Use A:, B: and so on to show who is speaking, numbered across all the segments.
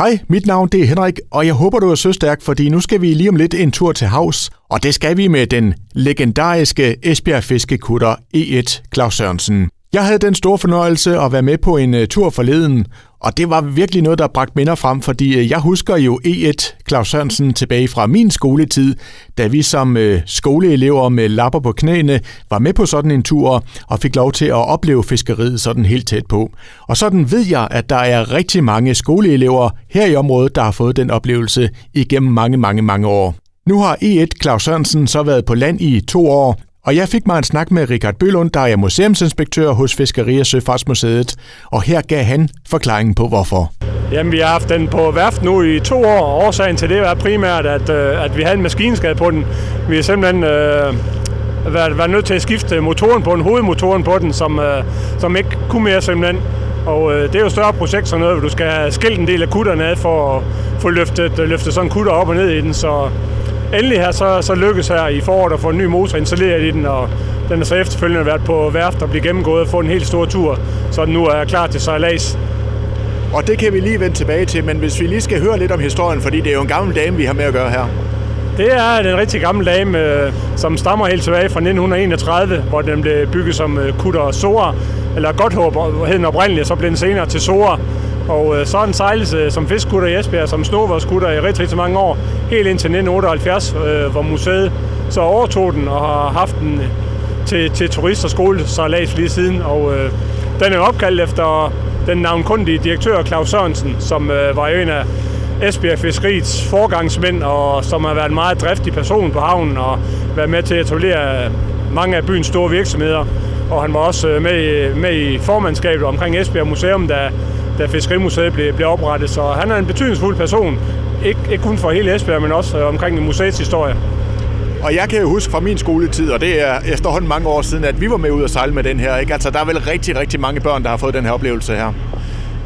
A: Hej, mit navn det er Henrik, og jeg håber, du er søstærk, fordi nu skal vi lige om lidt en tur til havs, og det skal vi med den legendariske Esbjerg fiskekutter E1 Claus Sørensen. Jeg havde den store fornøjelse at være med på en øh, tur forleden, og det var virkelig noget, der bragte minder frem, fordi øh, jeg husker jo E1 Claus Sørensen tilbage fra min skoletid, da vi som øh, skoleelever med lapper på knæene var med på sådan en tur og fik lov til at opleve fiskeriet sådan helt tæt på. Og sådan ved jeg, at der er rigtig mange skoleelever her i området, der har fået den oplevelse igennem mange, mange, mange år. Nu har E1 Claus Sørensen så været på land i to år, og jeg fik mig en snak med Richard Bølund, der er museumsinspektør hos Fiskeri- og Søfartsmuseet, og her gav han forklaringen på hvorfor.
B: Jamen, vi har haft den på værft nu i to år, og årsagen til det var primært, at, øh, at vi havde en maskinskade på den. Vi har simpelthen øh, været, været nødt til at skifte motoren på den, hovedmotoren på den, som, øh, som ikke kunne mere simpelthen. Og øh, det er jo et større projekt, sådan noget, hvor du skal skille en del af kutterne ad for at få løftet, løftet sådan en kutter op og ned i den, så endelig her så, så lykkes her i foråret at få en ny motor installeret i den, og den har så efterfølgende været på værft og blive gennemgået og få en helt stor tur, så den nu er klar til sejlads.
A: Og det kan vi lige vende tilbage til, men hvis vi lige skal høre lidt om historien, fordi det er jo en gammel dame, vi har med at gøre her.
B: Det er den rigtig gamle dame, øh, som stammer helt tilbage fra 1931, hvor den blev bygget som øh, kutter Sora, eller Godthåb hed den oprindeligt, så blev den senere til Sora. Og øh, så en sejlelse øh, som fiskkutter i Esbjerg, som snovorskutter i rigtig, rigtig mange år, helt indtil 1978, øh, hvor museet så overtog den og har haft den øh, til, til turist- og skolesejlads lige siden. Og øh, den er opkaldt efter den navnkundige direktør Claus Sørensen, som øh, var en af Esbjerg Fiskeriets forgangsmænd, og som har været en meget driftig person på havnen og været med til at etablere øh, mange af byens store virksomheder. Og han var også med, med i formandskabet omkring Esbjerg Museum, der da Fiskerimuseet blev, blev oprettet. Så han er en betydningsfuld person, ikke, ikke kun for hele Esbjerg, men også øh, omkring museets historie.
A: Og jeg kan jo huske fra min skoletid, og det er efterhånden mange år siden, at vi var med ud at sejle med den her. Ikke? Altså, der er vel rigtig, rigtig mange børn, der har fået den her oplevelse her.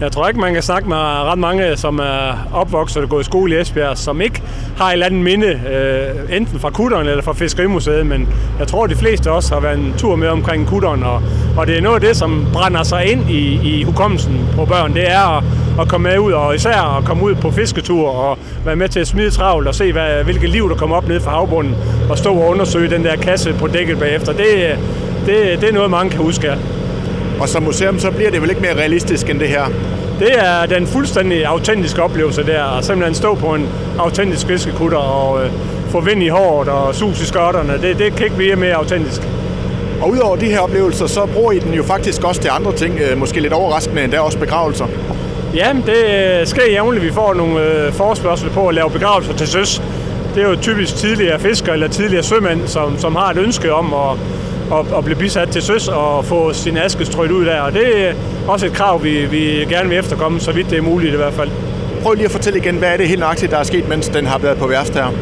B: Jeg tror ikke, man kan snakke med ret mange, som er opvokset og gået i skole i Esbjerg, som ikke har et eller andet minde, øh, enten fra kutteren eller fra Fiskerimuseet, men jeg tror, de fleste også har været en tur med omkring kutteren, og, og det er noget af det, som brænder sig ind i, i hukommelsen på børn, det er at, at komme med ud, og især at komme ud på fisketur og være med til at smide travlt og se, hvad, hvilket liv der kommer op ned fra havbunden, og stå og undersøge den der kasse på dækket bagefter. Det, det, det er noget, mange kan huske. Ja.
A: Og som museum, så bliver det vel ikke mere realistisk end det her?
B: Det er den fuldstændig autentiske oplevelse der, at simpelthen stå på en autentisk fiskekutter og øh, få vind i håret og sus i skørterne. Det, det kan ikke blive mere autentisk.
A: Og udover de her oplevelser, så bruger I den jo faktisk også til andre ting, øh, måske lidt overraskende endda også begravelser.
B: Ja, det sker jævnligt. Vi får nogle øh, forespørgsel på at lave begravelser til søs. Det er jo typisk tidligere fiskere eller tidligere sømænd, som, som har et ønske om at og, og blive bisat til søs og få sin aske strøget ud der. Og det er også et krav, vi, vi gerne vil efterkomme, så vidt det er muligt i hvert fald.
A: Prøv lige at fortælle igen, hvad er det helt nøjagtigt, der er sket, mens den har været på værft her?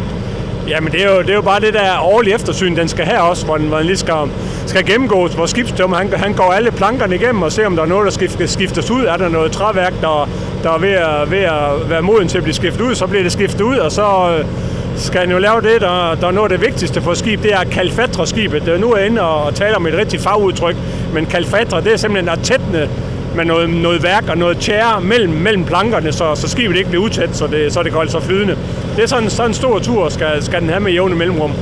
B: Jamen det er, jo, det er jo bare det der årlige eftersyn, den skal have også, hvor den, hvor den lige skal, skal gennemgås, hvor skibsdømmer han, han går alle plankerne igennem og ser, om der er noget, der skal skiftes ud. Er der noget træværk, der, der er ved at, ved at være moden til at blive skiftet ud, så bliver det skiftet ud, og så skal han jo lave det, der, der er noget af det vigtigste for skib, det er kalfatre-skibet. Nu er jeg inde og tale om et rigtig fagudtryk, men kalfatre, det er simpelthen at tætne med noget, noget værk og noget tjære mellem, mellem plankerne, så, så skibet ikke bliver utæt, så det, så det går altså flydende. Det er sådan, sådan en stor tur, skal, skal den have med jævne mellemrum.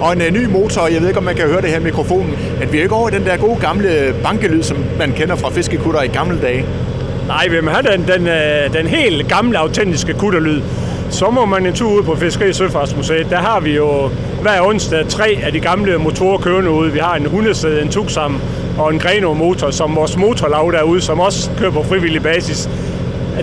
A: Og en uh, ny motor, jeg ved ikke, om man kan høre det her i mikrofonen, at vi er ikke over den der gode gamle bankelyd, som man kender fra fiskekutter i gamle dage.
B: Nej, vi vil have den, den, øh, den helt gamle, autentiske kutterlyd. Så må man en tur ud på Fiskeri Søfartsmuseet. Der har vi jo hver onsdag tre af de gamle motorer kørende ude. Vi har en hundesæde, en tuksam og en Greno-motor, som vores motorlag derude, som også kører på frivillig basis.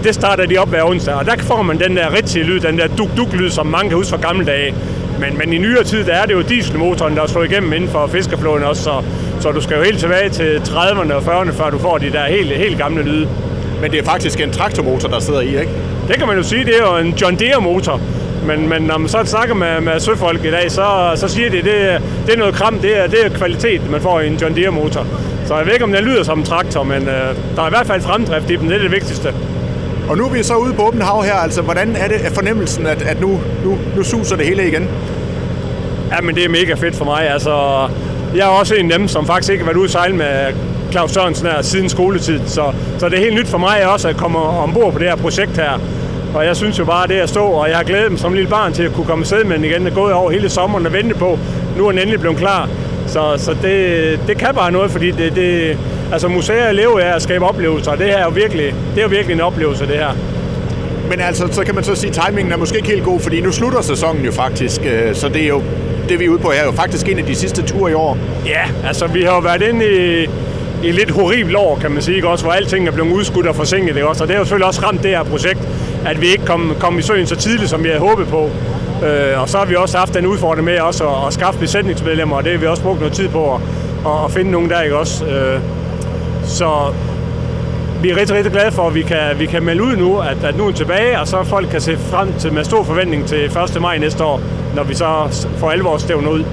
B: Det starter de op hver onsdag, og der får man den der rigtige lyd, den der duk-duk-lyd, som mange kan huske fra gamle dage. Men, men i nyere tid, der er det jo dieselmotoren, der er slået igennem inden for fiskeflåden også, så, så du skal jo helt tilbage til 30'erne og 40'erne, før du får de der helt, helt gamle lyde.
A: Men det er faktisk en traktormotor, der sidder i, ikke?
B: Det kan man jo sige, det er jo en John Deere motor. Men, men når man så snakker med, med søfolk i dag, så, så siger de, at det, det er noget kram, det er, det er kvalitet, man får i en John Deere motor. Så jeg ved ikke, om den lyder som en traktor, men øh, der er i hvert fald fremdrift i den, det er det vigtigste.
A: Og nu er vi så ude på åben hav her, altså hvordan er det fornemmelsen, at, at nu, nu, nu suser det hele igen?
B: Ja, men det er mega fedt for mig. Altså, jeg er også en af dem, som faktisk ikke har været ude at sejle med Claus Sørensen her siden skoletid. Så, så det er helt nyt for mig også at komme ombord på det her projekt her. Og jeg synes jo bare, det at stå, og jeg har glædet mig som lille barn til at kunne komme med den igen. Er gået over hele sommeren og vente på. Nu er den endelig blevet klar. Så, så det, det kan bare noget, fordi det, det, altså museer lever af at skabe oplevelser, og det her er jo virkelig, det er jo virkelig en oplevelse, det her.
A: Men altså, så kan man så sige, at timingen er måske ikke helt god, fordi nu slutter sæsonen jo faktisk, øh, så det er jo det, vi er ude på, er jo faktisk en af de sidste ture i år.
B: Ja, altså vi har jo været inde i, i lidt horribel år, kan man sige, ikke? også, hvor alting er blevet udskudt og forsinket. Ikke? Også? Og det har jo selvfølgelig også ramt det her projekt, at vi ikke kom, kom i søen så tidligt, som vi havde håbet på. Øh, og så har vi også haft den udfordring med også at, at skaffe besætningsmedlemmer, og det har vi også brugt noget tid på at, at, at finde nogen der, ikke også? Øh, så vi er rigtig, rigtig glade for, at vi kan, vi kan melde ud nu, at, at nu er tilbage, og så folk kan se frem til med stor forventning til 1. maj næste år, når vi så får alvor stævne ud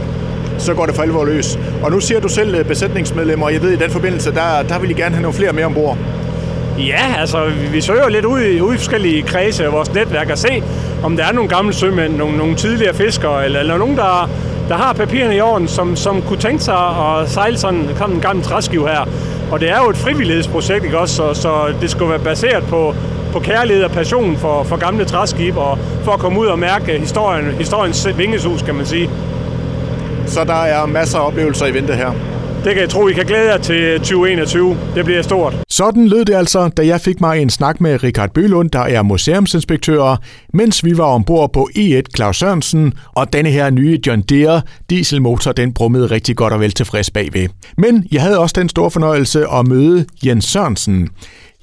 A: så går det for alvor løs. Og nu siger du selv øh, besætningsmedlemmer, og jeg ved, i den forbindelse, der, der vil I gerne have nogle flere med ombord.
B: Ja, altså vi søger lidt ud i, ud i forskellige kredse af vores netværk og se, om der er nogle gamle sømænd, nogle, nogle tidligere fiskere, eller, eller nogen, der, der har papirerne i orden, som, som kunne tænke sig at sejle sådan en gammel træskiv her. Og det er jo et frivillighedsprojekt, ikke også? Så, så det skulle være baseret på, på kærlighed og passion for, for gamle træskib, og for at komme ud og mærke historien, historiens vingesus, kan man sige.
A: Så der er masser af oplevelser i vente her.
B: Det kan jeg tro, I kan glæde jer til 2021. Det bliver stort.
A: Sådan lød det altså, da jeg fik mig en snak med Richard Bølund, der er museumsinspektør, mens vi var ombord på E1 Claus Sørensen, og denne her nye John Deere dieselmotor, den brummede rigtig godt og vel tilfreds bagved. Men jeg havde også den store fornøjelse at møde Jens Sørensen.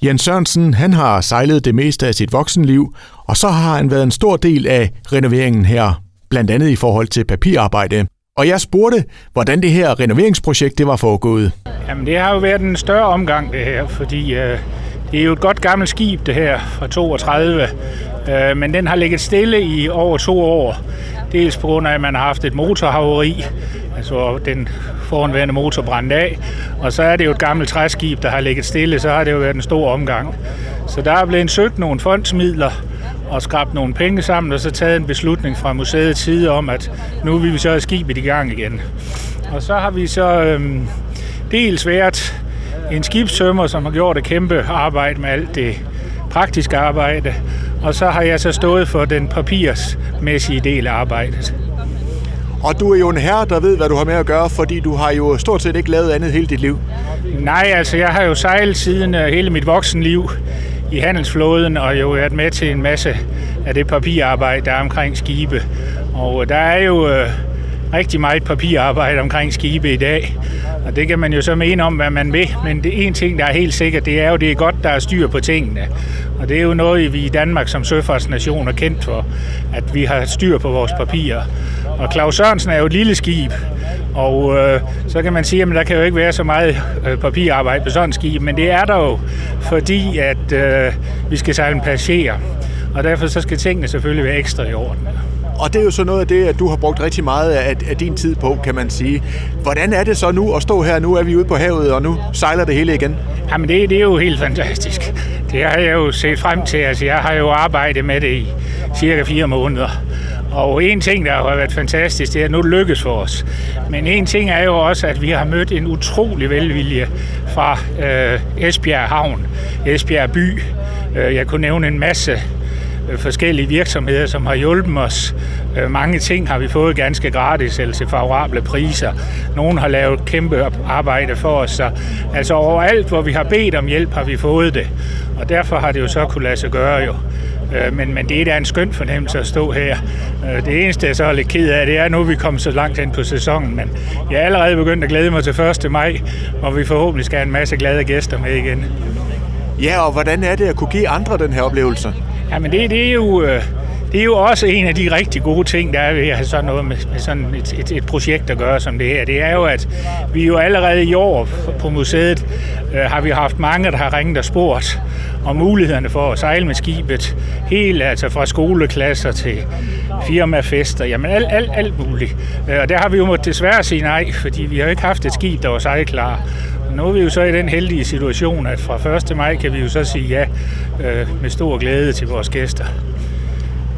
A: Jens Sørensen, han har sejlet det meste af sit voksenliv, og så har han været en stor del af renoveringen her, blandt andet i forhold til papirarbejde. Og jeg spurgte, hvordan det her renoveringsprojekt det var foregået.
C: Jamen det har jo været en større omgang det her, fordi øh, det er jo et godt gammelt skib det her fra 32, øh, men den har ligget stille i over to år. Dels på grund af, at man har haft et motorhaveri, altså den foranværende motor brændte af, og så er det jo et gammelt træskib, der har ligget stille, så har det jo været en stor omgang. Så der er blevet søgt nogle fondsmidler, og skrabt nogle penge sammen, og så taget en beslutning fra museets side om, at nu vil vi så have skibet i gang igen. Og så har vi så øhm, dels været en skibstømmer, som har gjort et kæmpe arbejde med alt det praktiske arbejde, og så har jeg så stået for den papirsmæssige del af arbejdet.
A: Og du er jo en herre, der ved, hvad du har med at gøre, fordi du har jo stort set ikke lavet andet hele dit liv.
C: Nej, altså jeg har jo sejlet siden øh, hele mit voksenliv i handelsflåden, og jo været med til en masse af det papirarbejde, der er omkring skibe. Og øh, der er jo øh, rigtig meget papirarbejde omkring skibe i dag, og det kan man jo så mene om, hvad man vil, men det en ting, der er helt sikkert, det er jo, det er godt, der er styr på tingene. Og det er jo noget, vi i Danmark som søfartsnation er kendt for, at vi har styr på vores papirer. Og Claus Sørensen er jo et lille skib, og øh, så kan man sige, at der kan jo ikke være så meget øh, papirarbejde på sådan et skib, men det er der jo, fordi at øh, vi skal sejle passagerer. Og derfor så skal tingene selvfølgelig være ekstra i orden.
A: Og det er jo så noget af det, at du har brugt rigtig meget af, af din tid på, kan man sige. Hvordan er det så nu at stå her? Nu er vi ude på havet, og nu sejler det hele igen.
C: Jamen det, det er jo helt fantastisk. Det har jeg jo set frem til. Altså, jeg har jo arbejdet med det i cirka fire måneder. Og en ting, der har været fantastisk, det er, at nu lykkes for os. Men en ting er jo også, at vi har mødt en utrolig velvilje fra øh, Esbjerg Havn, Esbjerg By. Øh, jeg kunne nævne en masse øh, forskellige virksomheder, som har hjulpet os. Øh, mange ting har vi fået ganske gratis eller til favorable priser. Nogle har lavet kæmpe arbejde for os. Så, altså overalt, hvor vi har bedt om hjælp, har vi fået det. Og derfor har det jo så kunne lade sig gøre jo. Øh, men, men det er da en skøn fornemmelse at stå her. Øh, det eneste, jeg så er lidt ked af, det er, at nu er vi kommet så langt hen på sæsonen. Men jeg er allerede begyndt at glæde mig til 1. maj, hvor vi forhåbentlig skal have en masse glade gæster med igen.
A: Ja, og hvordan er det at kunne give andre den her oplevelse?
C: Jamen det, det er jo... Øh, det er jo også en af de rigtig gode ting, der er ved at have sådan noget med, med sådan et, et, et projekt at gøre som det her. Det er jo, at vi jo allerede i år på museet øh, har vi haft mange, der har ringet og spurgt om mulighederne for at sejle med skibet. Helt altså fra skoleklasser til firmafester, jamen alt, alt, alt muligt. Øh, og der har vi jo måttet desværre sige nej, fordi vi har ikke haft et skib, der var sejlklar. Nu er vi jo så i den heldige situation, at fra 1. maj kan vi jo så sige ja øh, med stor glæde til vores gæster.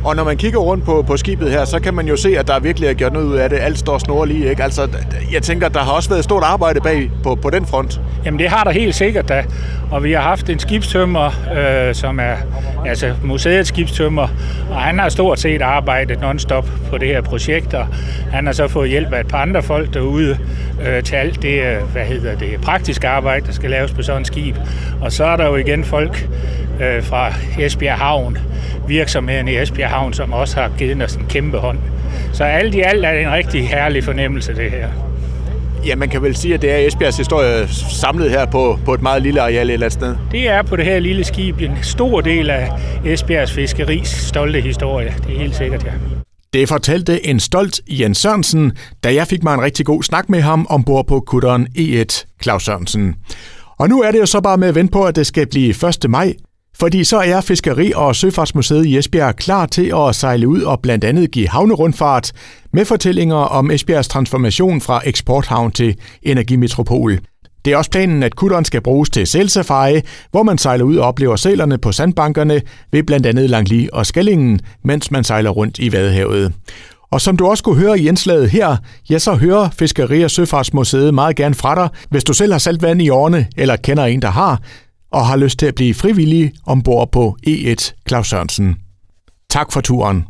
A: Og når man kigger rundt på, på skibet her, så kan man jo se, at der virkelig er gjort noget ud af det. Alt står snorlige, ikke? Altså, jeg tænker, der har også været stort arbejde bag på, på den front.
C: Jamen, det har der helt sikkert da. Og vi har haft en skibstømmer, øh, som er altså museets skibstømmer, og han har stort set arbejdet nonstop på det her projekt, og han har så fået hjælp af et par andre folk derude øh, til alt det, øh, hvad hedder det, praktiske arbejde, der skal laves på sådan et skib. Og så er der jo igen folk øh, fra Esbjerg Havn, virksomheden i Esbjerg Havn, som også har givet os en kæmpe hånd. Så alt i alt er det en rigtig herlig fornemmelse, det her.
A: Ja, man kan vel sige, at det er Esbjergs historie samlet her på, på et meget lille areal et eller andet sted.
C: Det er på det her lille skib en stor del af Esbjergs fiskeris stolte historie. Det er helt sikkert, ja.
A: Det fortalte en stolt Jens Sørensen, da jeg fik mig en rigtig god snak med ham ombord på kutteren E1 Claus Sørensen. Og nu er det jo så bare med at vente på, at det skal blive 1. maj, fordi så er Fiskeri- og Søfartsmuseet i Esbjerg klar til at sejle ud og blandt andet give havnerundfart med fortællinger om Esbjergs transformation fra eksporthavn til energimetropol. Det er også planen, at kutteren skal bruges til sælsafari, hvor man sejler ud og oplever sælerne på sandbankerne ved blandt andet Langli og Skællingen, mens man sejler rundt i Vadehavet. Og som du også kunne høre i indslaget her, ja, så hører Fiskeri- og Søfartsmuseet meget gerne fra dig, hvis du selv har saltvand i årene, eller kender en, der har, og har lyst til at blive frivillig ombord på E1 Claus Sørensen. Tak for turen.